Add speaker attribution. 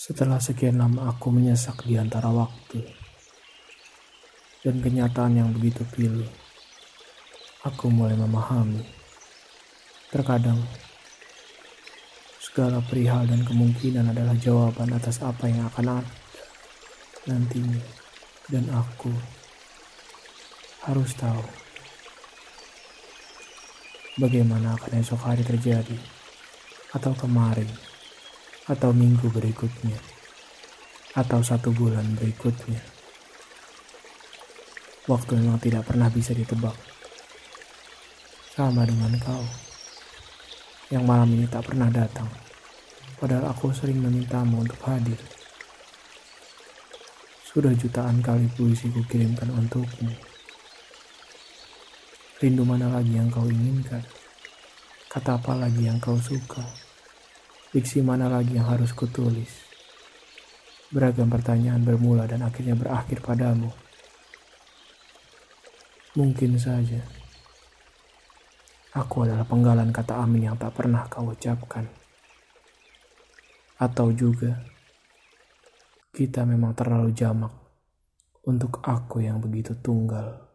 Speaker 1: Setelah sekian lama aku menyesak di antara waktu dan kenyataan yang begitu pilu, aku mulai memahami. Terkadang, segala perihal dan kemungkinan adalah jawaban atas apa yang akan ada nantinya. Dan aku harus tahu bagaimana akan esok hari terjadi atau kemarin atau minggu berikutnya, atau satu bulan berikutnya. Waktu memang tidak pernah bisa ditebak. Sama dengan kau, yang malam ini tak pernah datang, padahal aku sering memintamu untuk hadir. Sudah jutaan kali puisi ku kirimkan untukmu. Rindu mana lagi yang kau inginkan? Kata apa lagi yang kau suka? Diksi mana lagi yang harus kutulis? Beragam pertanyaan bermula dan akhirnya berakhir padamu. Mungkin saja aku adalah penggalan kata amin yang tak pernah kau ucapkan. Atau juga kita memang terlalu jamak untuk aku yang begitu tunggal.